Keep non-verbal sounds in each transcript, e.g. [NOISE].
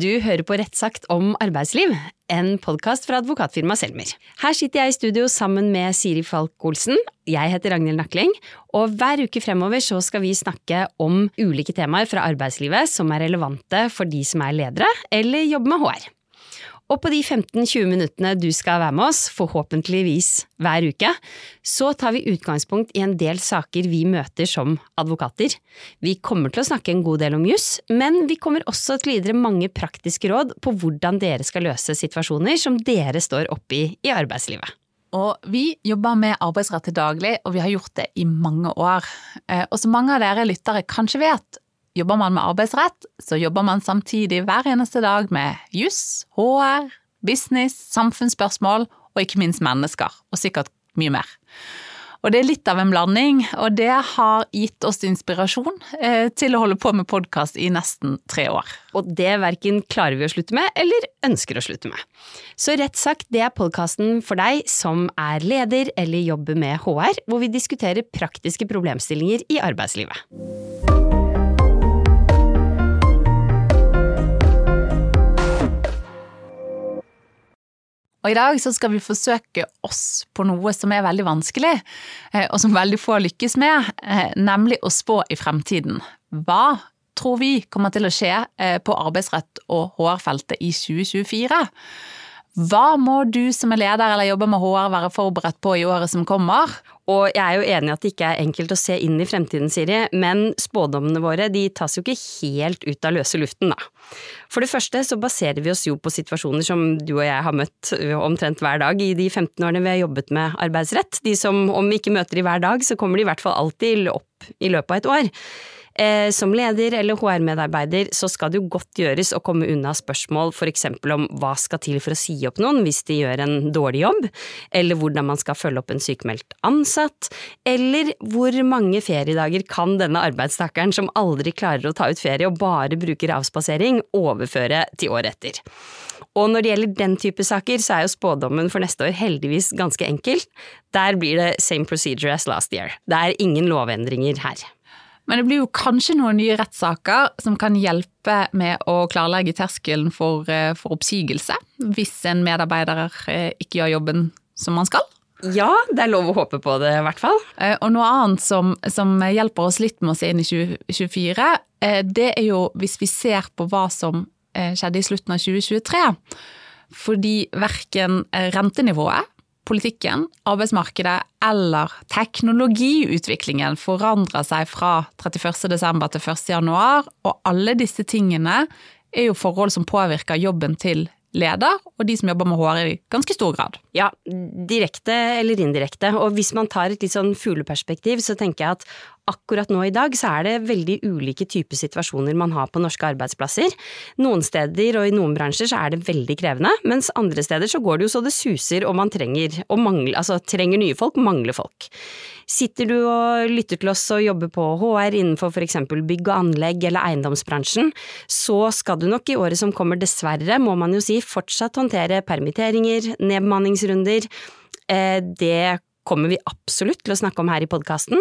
Du hører på Rettsakt om arbeidsliv, en podkast fra advokatfirmaet Selmer. Her sitter jeg i studio sammen med Siri Falk Olsen. Jeg heter Ragnhild Nakling, og hver uke fremover så skal vi snakke om ulike temaer fra arbeidslivet som er relevante for de som er ledere eller jobber med HR. Og på de 15-20 minuttene du skal være med oss, forhåpentligvis hver uke, så tar vi utgangspunkt i en del saker vi møter som advokater. Vi kommer til å snakke en god del om juss, men vi kommer også til å gi dere mange praktiske råd på hvordan dere skal løse situasjoner som dere står oppi i arbeidslivet. Og vi jobber med arbeidsrett til daglig, og vi har gjort det i mange år. Eh, og som mange av dere lyttere kanskje vet, Jobber man med arbeidsrett, så jobber man samtidig hver eneste dag med juss, HR, business, samfunnsspørsmål og ikke minst mennesker, og sikkert mye mer. Og det er litt av en blanding, og det har gitt oss inspirasjon eh, til å holde på med podkast i nesten tre år. Og det verken klarer vi å slutte med, eller ønsker å slutte med. Så rett sagt, det er podkasten for deg som er leder eller jobber med HR, hvor vi diskuterer praktiske problemstillinger i arbeidslivet. Og i dag så skal vi forsøke oss på noe som er veldig vanskelig, eh, og som veldig få lykkes med, eh, nemlig å spå i fremtiden. Hva tror vi kommer til å skje eh, på arbeidsrett og HR-feltet i 2024? Hva må du som er leder eller jobber med HR være forberedt på i året som kommer? Og jeg er jo enig i at det ikke er enkelt å se inn i fremtiden, Siri, men spådommene våre de tas jo ikke helt ut av løse luften, da. For det første så baserer vi oss jo på situasjoner som du og jeg har møtt omtrent hver dag i de 15 årene vi har jobbet med arbeidsrett. De som om vi ikke møter de hver dag, så kommer de i hvert fall alltid opp i løpet av et år. Eh, som leder eller HR-medarbeider så skal det jo godt gjøres å komme unna spørsmål eksempel om hva skal til for å si opp noen hvis de gjør en dårlig jobb, eller hvordan man skal følge opp en sykemeldt ansatt, eller hvor mange feriedager kan denne arbeidstakeren som aldri klarer å ta ut ferie og bare bruker avspasering, overføre til året etter. Og når det gjelder den type saker, så er jo spådommen for neste år heldigvis ganske enkel. Der blir det same procedure as last year. Det er ingen lovendringer her. Men det blir jo kanskje noen nye rettssaker som kan hjelpe med å klarlegge terskelen for, eh, for oppsigelse, hvis en medarbeider eh, ikke gjør jobben som man skal. Ja, det er lov å håpe på det, i hvert fall. Eh, og noe annet som, som hjelper oss litt med å se inn i 2024, det er jo hvis vi ser på hva som skjedde i slutten av 2023. Fordi verken rentenivået politikken, arbeidsmarkedet eller teknologiutviklingen forandrer seg fra 31.12. til 1.1, og alle disse tingene er jo forhold som påvirker jobben til leder, og de som jobber med HR i ganske stor grad. Ja, direkte eller indirekte. Og hvis man tar et litt sånn fugleperspektiv, så tenker jeg at akkurat nå i dag så er det veldig ulike typer situasjoner man har på norske arbeidsplasser. Noen steder og i noen bransjer så er det veldig krevende, mens andre steder så går det jo så det suser og man trenger, og mangler, altså, trenger nye folk, mangler folk. Sitter du og lytter til oss og jobber på HR innenfor for eksempel bygg og anlegg eller eiendomsbransjen, så skal du nok i året som kommer dessverre, må man jo si, fortsatt håndtere permitteringer, nedbemanningsrunder. Eh, det kommer vi absolutt til å snakke om her i podkasten.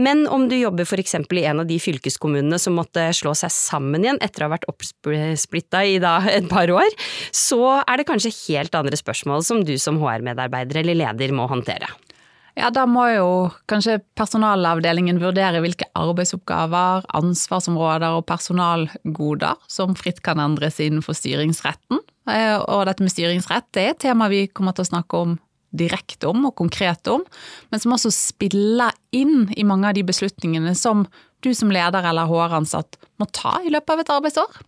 Men om du jobber eksempel i en av de fylkeskommunene som måtte slå seg sammen igjen etter å ha vært oppsplitta i da et par år, så er det kanskje helt andre spørsmål som du som HR-medarbeider eller leder må håndtere. Ja, da må jo kanskje personalavdelingen vurdere hvilke arbeidsoppgaver, ansvarsområder og personalgoder som fritt kan endres innenfor styringsretten. Eh, og dette med styringsrett det er et tema vi kommer til å snakke om direkte om og konkret om, men som også spiller inn i mange av de beslutningene som du som leder eller HR-ansatt må ta i løpet av et arbeidsår.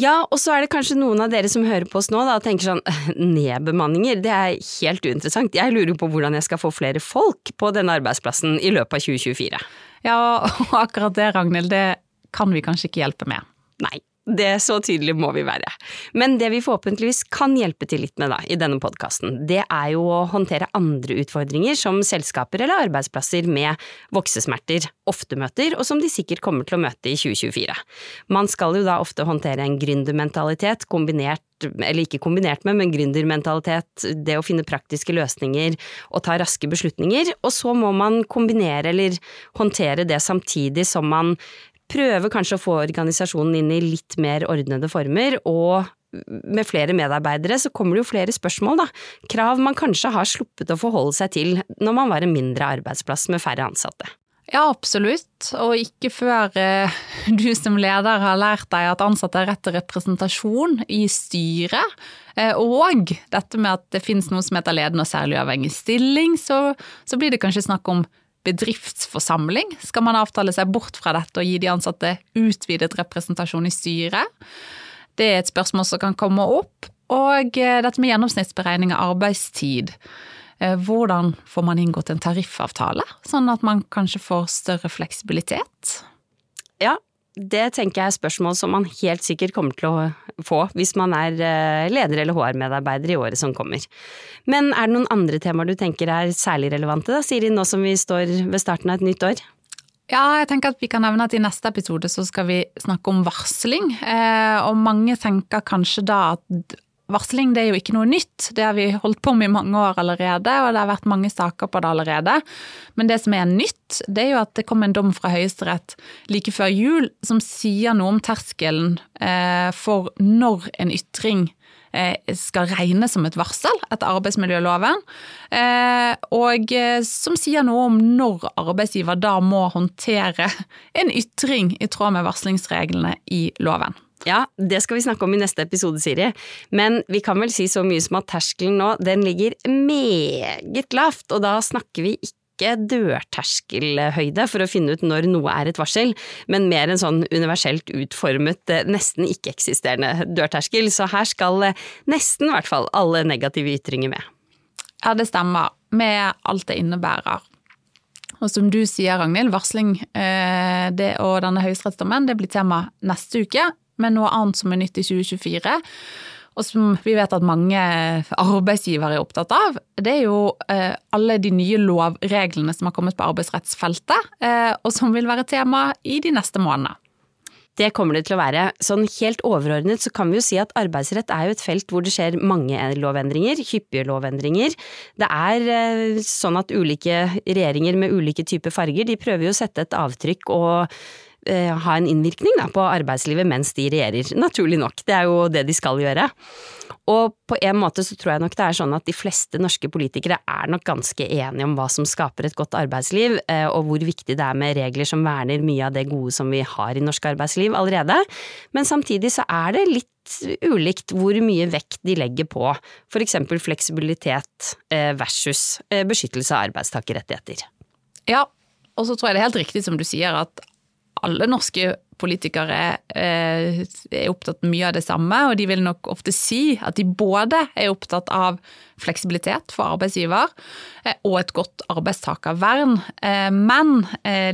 Ja, og så er det kanskje noen av dere som hører på oss nå da, og tenker sånn [LAUGHS] nedbemanninger, det er helt uinteressant. Jeg lurer på hvordan jeg skal få flere folk på denne arbeidsplassen i løpet av 2024. Ja, og akkurat det, Ragnhild, det kan vi kanskje ikke hjelpe med. Nei, det Så tydelig må vi være. Men det vi forhåpentligvis kan hjelpe til litt med da, i denne podkasten, det er jo å håndtere andre utfordringer som selskaper eller arbeidsplasser med voksesmerter ofte møter, og som de sikkert kommer til å møte i 2024. Man skal jo da ofte håndtere en gründermentalitet kombinert eller ikke kombinert med, men gründermentalitet, det å finne praktiske løsninger og ta raske beslutninger, og så må man kombinere eller håndtere det samtidig som man prøve kanskje å få organisasjonen inn i litt mer ordnede former, og med flere medarbeidere så kommer det jo flere spørsmål, da. Krav man kanskje har sluppet å forholde seg til når man var en mindre arbeidsplass med færre ansatte. Ja, absolutt, og ikke før eh, [LAUGHS] du som leder har lært deg at ansatte har rett til representasjon i styret, eh, og dette med at det finnes noe som heter ledende og særlig uavhengig stilling, så, så blir det kanskje snakk om bedriftsforsamling. Skal man avtale seg bort fra dette og gi de ansatte utvidet representasjon i styret? Det er et spørsmål som kan komme opp. Og eh, dette med gjennomsnittsberegning av arbeidstid. Eh, hvordan får man inngått en tariffavtale, sånn at man kanskje får større fleksibilitet? Det tenker jeg er spørsmål som man helt sikkert kommer til å få hvis man er eh, leder eller HR-medarbeider i året som kommer. Men er det noen andre temaer du tenker er særlig relevante, da, Siri, nå som vi står ved starten av et nytt år? Ja, jeg tenker at vi kan nevne at i neste episode så skal vi snakke om varsling. Eh, og mange tenker kanskje da at varsling det er jo ikke noe nytt. Det har vi holdt på med i mange år allerede, og det har vært mange saker på det allerede. Men det som er nytt, det er jo at det kom en dom fra Høyesterett like før jul som sier noe om terskelen eh, for når en ytring Eh, skal regnes som et varsel etter arbeidsmiljøloven, eh, og som sier noe om når arbeidsgiver da må håndtere en ytring i tråd med varslingsreglene i loven. Ja, det skal vi snakke om i neste episode, Siri. Men vi kan vel si så mye som at terskelen nå, den ligger meget lavt, og da snakker vi ikke dørterskelhøyde for å finne ut når noe er et varsel, men mer en sånn universelt utformet, eh, nesten ikke-eksisterende dørterskel. Så her skal eh, nesten i hvert fall alle negative ytringer med. Ja, det stemmer. Med alt det innebærer. Og som du sier, Ragnhild, varsling eh, det, og denne høyesterettsdommen blir tema neste uke, men noe annet som er nytt i 2024 og som vi vet at mange arbeidsgivere er opptatt av, det er jo eh, alle de nye lovreglene som har kommet på arbeidsrettsfeltet, eh, og som vil være tema i de neste månedene. Det kommer det til å være. Sånn helt overordnet så kan vi jo si at arbeidsrett er jo et felt hvor det skjer mange lovendringer, hyppige lovendringer. Det er eh, sånn at ulike regjeringer med ulike typer farger, de prøver jo å sette et avtrykk og Eh, ha en innvirkning da, på arbeidslivet mens de regjerer. Naturlig nok, det er jo det de skal gjøre. Og på en måte så tror jeg nok det er sånn at de fleste norske politikere er nok ganske enige om hva som skaper et godt arbeidsliv, eh, og hvor viktig det er med regler som verner mye av det gode som vi har i norsk arbeidsliv allerede. Men samtidig så er det litt ulikt hvor mye vekt de legger på eksempel fleksibilitet eh, versus beskyttelse av arbeidstakerrettigheter. Ja, og så tror jeg det er helt riktig som du sier at alle norske politikere eh, er opptatt mye av det samme, og de vil nok ofte si at de både er opptatt av fleksibilitet for arbeidsgiver eh, og et godt arbeidstakervern. Eh, men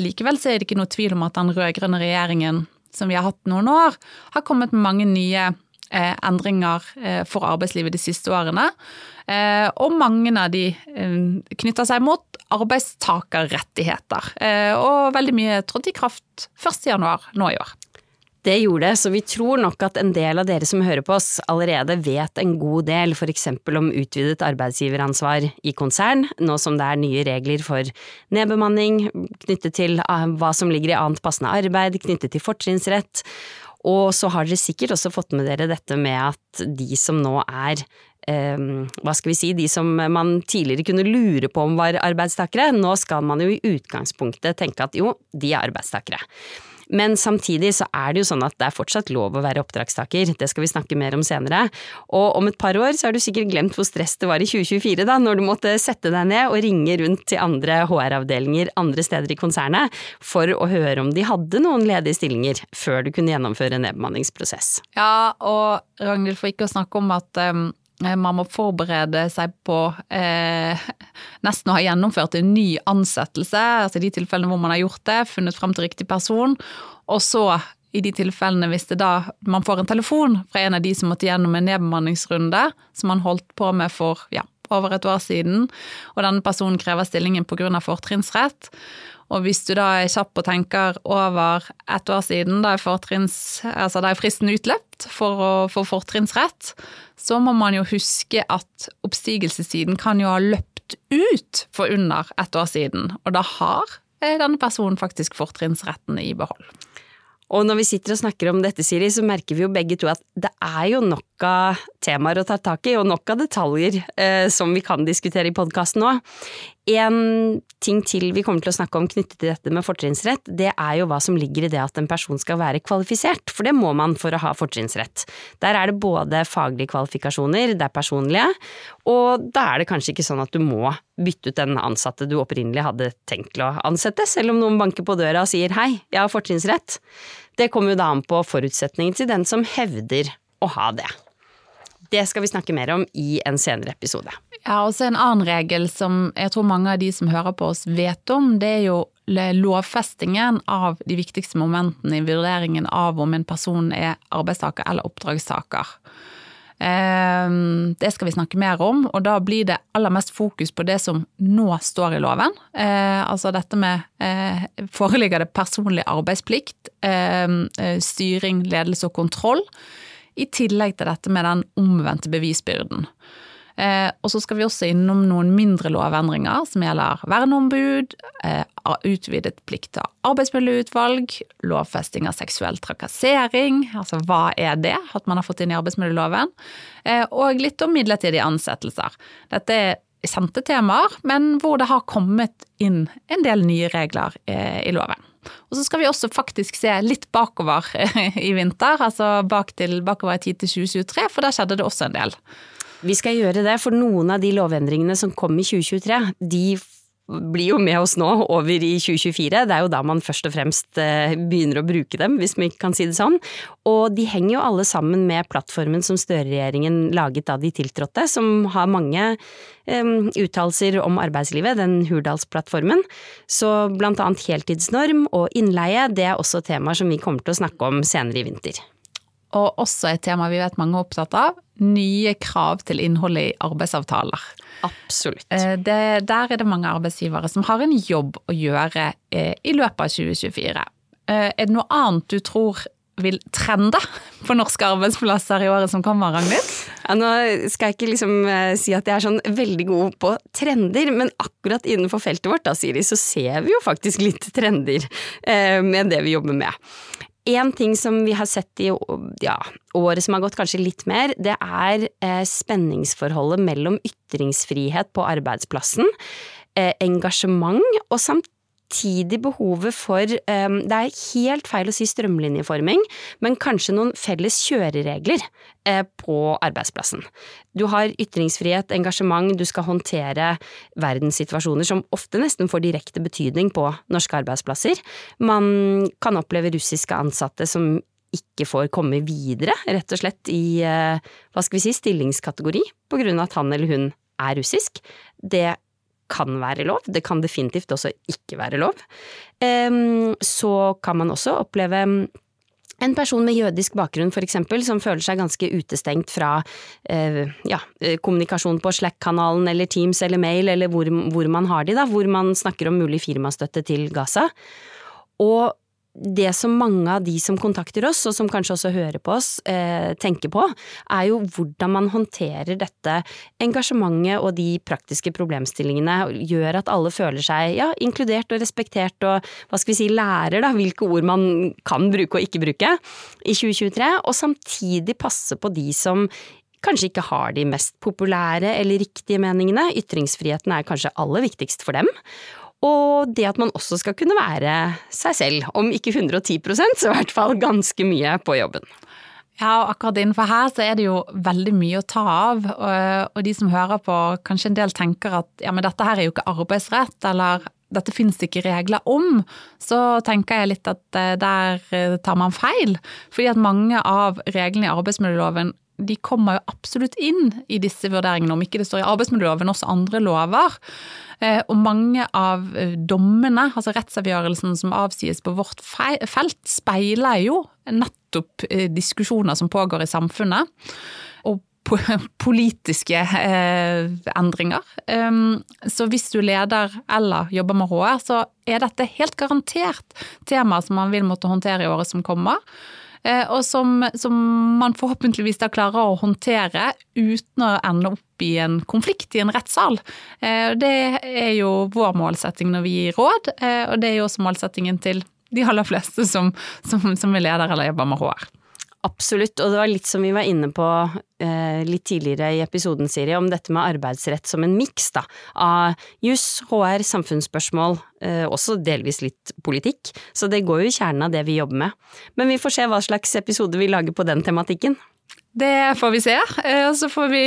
likevel så er det ikke noe tvil om at den rød-grønne regjeringen som vi har hatt noen år, har kommet med mange nye endringer for arbeidslivet de siste årene. Og mange av de knytter seg mot arbeidstakerrettigheter. Eh, og veldig mye trådte i kraft 1.1 nå i år. Det gjorde det, så vi tror nok at en del av dere som hører på oss allerede vet en god del, eksempel om utvidet arbeidsgiveransvar i konsern, nå som det er nye regler for nedbemanning knyttet til hva som ligger i annet passende arbeid, knyttet til fortrinnsrett. Og så har dere sikkert også fått med dere dette med at de som nå er Ehm, hva skal vi si, de som man tidligere kunne lure på om var arbeidstakere, nå skal man jo i utgangspunktet tenke at jo, de er arbeidstakere. Men samtidig så er det jo sånn at det er fortsatt lov å være oppdragstaker, det skal vi snakke mer om senere. Og om et par år så har du sikkert glemt hvor stress det var i 2024 da, når du måtte sette deg ned og ringe rundt til andre HR-avdelinger andre steder i konsernet for å høre om de hadde noen ledige stillinger før du kunne gjennomføre en nedbemanningsprosess. Ja, og Ragnhild, for ikke å snakke om at um man må forberede seg på eh, [LAUGHS] nesten å ha gjennomført en ny ansettelse, altså i de tilfellene hvor man har gjort det, funnet frem til riktig person, og så i de tilfellene hvis det da man får en telefon fra en av de som måtte gjennom en nedbemanningsrunde, som man holdt på med for ja, over et år siden, og denne personen krever stillingen pga. fortrinnsrett, og hvis du da er kjapp og tenker over ett år siden, da er, altså er fristen utløpt for å få fortrinnsrett, så må man jo huske at oppsigelsestiden kan jo ha løpt ut for under ett år siden. Og da har eh, denne personen faktisk fortrinnsretten i behold. Og når vi sitter og snakker om dette, Siri, så merker vi jo begge to at det er jo nok av temaer å ta tak i, og nok av detaljer eh, som vi kan diskutere i podkasten nå. En ting til vi kommer til å snakke om knyttet til dette med fortrinnsrett, det er jo hva som ligger i det at en person skal være kvalifisert, for det må man for å ha fortrinnsrett. Der er det både faglige kvalifikasjoner, det er personlige, og da er det kanskje ikke sånn at du må bytte ut den ansatte du opprinnelig hadde tenkt til å ansette, selv om noen banker på døra og sier hei, jeg har fortrinnsrett. Det kommer jo da an på forutsetningen til den som hevder å ha det. Det skal vi snakke mer om i en senere episode. Ja, og så En annen regel som jeg tror mange av de som hører på oss vet om, det er jo lovfestingen av de viktigste momentene i vurderingen av om en person er arbeidstaker eller oppdragstaker. Ehm, det skal vi snakke mer om, og da blir det aller mest fokus på det som nå står i loven. Eh, altså dette med eh, foreligger det personlig arbeidsplikt, ehm, eh, styring, ledelse og kontroll i tillegg til dette med den omvendte bevisbyrden. Eh, og så skal vi også innom noen mindre lovendringer som gjelder verneombud, eh, utvidet plikt til arbeidsmiljøutvalg, lovfesting av seksuell trakassering, altså hva er det, at man har fått inn i arbeidsmiljøloven, eh, og litt om midlertidige ansettelser. Dette er kjente temaer, men hvor det har kommet inn en del nye regler eh, i loven. Og så skal vi også faktisk se litt bakover [LAUGHS] i vinter, altså bak til, bakover i tid til 2023, for der skjedde det også en del. Vi skal gjøre det, for noen av de lovendringene som kom i 2023, de blir jo med oss nå over i 2024. Det er jo da man først og fremst eh, begynner å bruke dem, hvis vi kan si det sånn. Og de henger jo alle sammen med plattformen som Støre-regjeringen laget da de tiltrådte, som har mange um, uttalelser om arbeidslivet, den Hurdalsplattformen. Så blant annet heltidsnorm og innleie, det er også temaer som vi kommer til å snakke om senere i vinter. Og også et tema vi vet mange er opptatt av, nye krav til innholdet i arbeidsavtaler. Absolutt. Eh, det, der er det mange arbeidsgivere som har en jobb å gjøre eh, i løpet av 2024. Eh, er det noe annet du tror vil trende på norske arbeidsplasser i året som kommer, Ragnhild? Ja, nå skal jeg ikke liksom si at jeg er sånn veldig god på trender, men akkurat innenfor feltet vårt da, Siri, så ser vi jo faktisk litt trender med det vi jobber med. En ting som vi har sett i ja, året som har gått, kanskje litt mer, det er eh, spenningsforholdet mellom ytringsfrihet på arbeidsplassen, eh, engasjement og samtidig samtidig behovet for um, Det er helt feil å si strømlinjeforming, men kanskje noen felles kjøreregler uh, på arbeidsplassen. Du har ytringsfrihet, engasjement, du skal håndtere verdenssituasjoner som ofte nesten får direkte betydning på norske arbeidsplasser. Man kan oppleve russiske ansatte som ikke får komme videre, rett og slett i uh, hva skal vi si, stillingskategori, på grunn av at han eller hun er russisk. Det kan være lov, det kan definitivt også ikke være lov. Så kan man også oppleve en person med jødisk bakgrunn for eksempel, som føler seg ganske utestengt fra eh, ja, kommunikasjon på Slack-kanalen eller Teams eller mail eller hvor, hvor man har de, da, hvor man snakker om mulig firmastøtte til Gaza. Og det som mange av de som kontakter oss, og som kanskje også hører på oss, eh, tenker på, er jo hvordan man håndterer dette engasjementet og de praktiske problemstillingene, gjør at alle føler seg ja, inkludert og respektert og hva skal vi si, lærer da hvilke ord man kan bruke og ikke bruke i 2023, og samtidig passe på de som kanskje ikke har de mest populære eller riktige meningene. Ytringsfriheten er kanskje aller viktigst for dem. Og det at man også skal kunne være seg selv, om ikke 110 så i hvert fall ganske mye på jobben. Ja, og akkurat innenfor her så er det jo veldig mye å ta av, og, de som hører på kanskje en del tenker at ja, men dette her er jo ikke arbeidsrett, eller dette finnes det ikke regler om, så tenker jeg litt at eh, der eh, tar man feil. Fordi at mange av reglene i arbeidsmiljøloven de kommer jo absolutt inn i disse vurderingene, om ikke det står i arbeidsmiljøloven, også andre lover. Eh, og mange av eh, dommene, altså rettsavgjørelsen som avsies på vårt felt, speiler jo nettopp eh, diskusjoner som pågår i samfunnet. Og [LAUGHS] politiske endringer. Så hvis du leder eller jobber med HR, så er dette helt garantert tema som man vil måtte håndtere i året som kommer. Eh, og som, som, man forhåpentligvis da klarer å håndtere uten å ende opp i en konflikt i en rettssal. Eh, det er jo vår målsetting når vi gir råd, eh, og det er jo også målsettingen til de aller fleste som, som, som er leder eller jobber med HR. Absolutt, og det var litt som vi var inne på eh, litt tidligere i episoden, Siri, om dette med arbeidsrett som en miks av juss, HR, samfunnsspørsmål, eh, også delvis litt politikk, så det går jo i kjernen av det vi jobber med. Men vi får se hva slags episode vi lager på den tematikken. Det får vi se, eh, og så får vi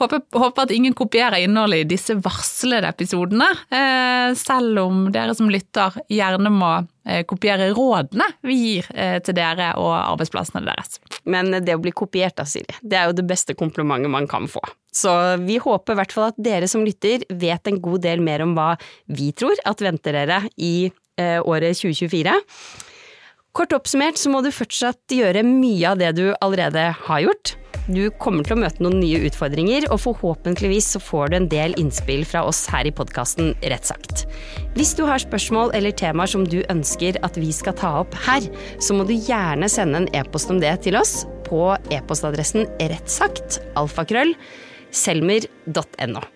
håpe, håpe, at ingen kopierer innholdet i disse varslede episodene. Eh, selv om dere som lytter gjerne må eh, kopiere rådene vi gir til dere og arbeidsplassene deres. Men det å bli kopiert da, Siri, det er jo det beste komplimentet man kan få. Så vi håper i hvert fall at dere som lytter vet en god del mer om hva vi tror at venter dere i året 2024. Kort oppsummert så må du fortsatt gjøre mye av det du allerede har gjort. Du kommer til å møte noen nye utfordringer, og forhåpentligvis så får du en del innspill fra oss her i podkasten Rett sagt. Hvis du har spørsmål eller temaer som du ønsker at vi skal ta opp her, så må du gjerne sende en e-post om det til oss på e-postadressen rettsagt alfakrøll selmer.no.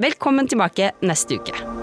Velkommen tilbake neste uke.